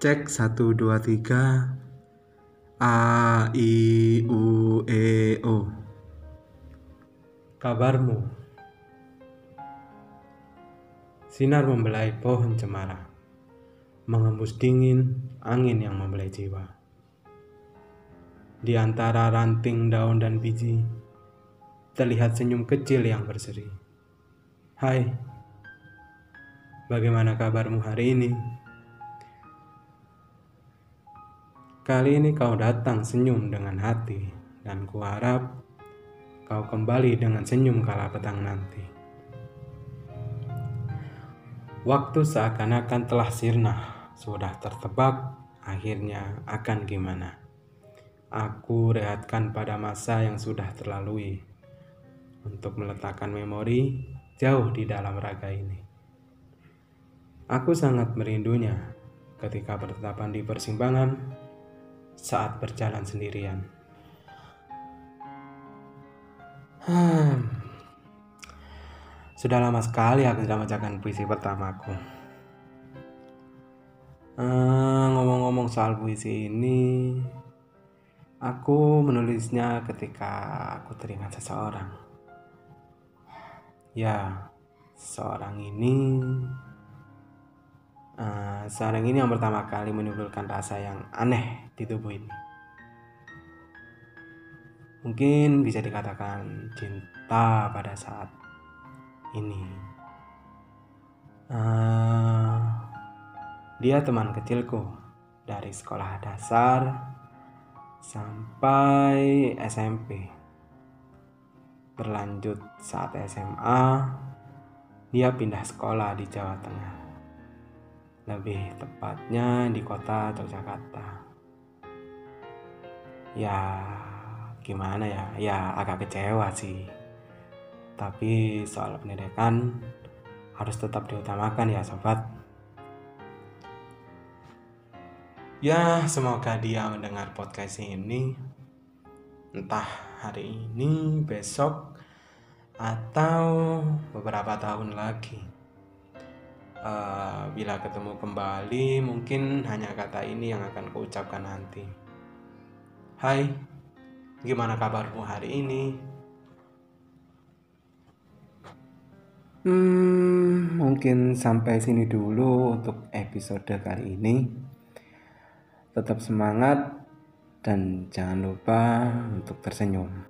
Cek satu dua tiga. A I U E O. Kabarmu? Sinar membelai pohon cemara. Mengembus dingin angin yang membelai jiwa. Di antara ranting daun dan biji Terlihat senyum kecil yang berseri. Hai Bagaimana kabarmu hari ini? Kali ini kau datang senyum dengan hati, dan kuharap kau kembali dengan senyum kala petang nanti. Waktu seakan-akan telah sirna, sudah tertebak, akhirnya akan gimana? Aku rehatkan pada masa yang sudah terlalui, untuk meletakkan memori jauh di dalam raga ini. Aku sangat merindunya ketika bertetapan di persimpangan saat berjalan sendirian. Hmm. Sudah lama sekali aku tidak membacakan puisi pertamaku. Hmm, ngomong-ngomong soal puisi ini, aku menulisnya ketika aku teringat seseorang. Ya, seorang ini Uh, ini yang pertama kali menimbulkan rasa yang aneh di tubuh ini. Mungkin bisa dikatakan cinta pada saat ini. Uh, dia teman kecilku dari sekolah dasar sampai SMP. Berlanjut saat SMA, dia pindah sekolah di Jawa Tengah lebih tepatnya di kota Yogyakarta. Ya, gimana ya? Ya agak kecewa sih. Tapi soal pendidikan harus tetap diutamakan ya sobat. Ya, semoga dia mendengar podcast ini entah hari ini, besok, atau beberapa tahun lagi uh, bila ketemu kembali mungkin hanya kata ini yang akan kuucapkan nanti Hai gimana kabarmu hari ini Hmm, mungkin sampai sini dulu untuk episode kali ini. Tetap semangat dan jangan lupa untuk tersenyum.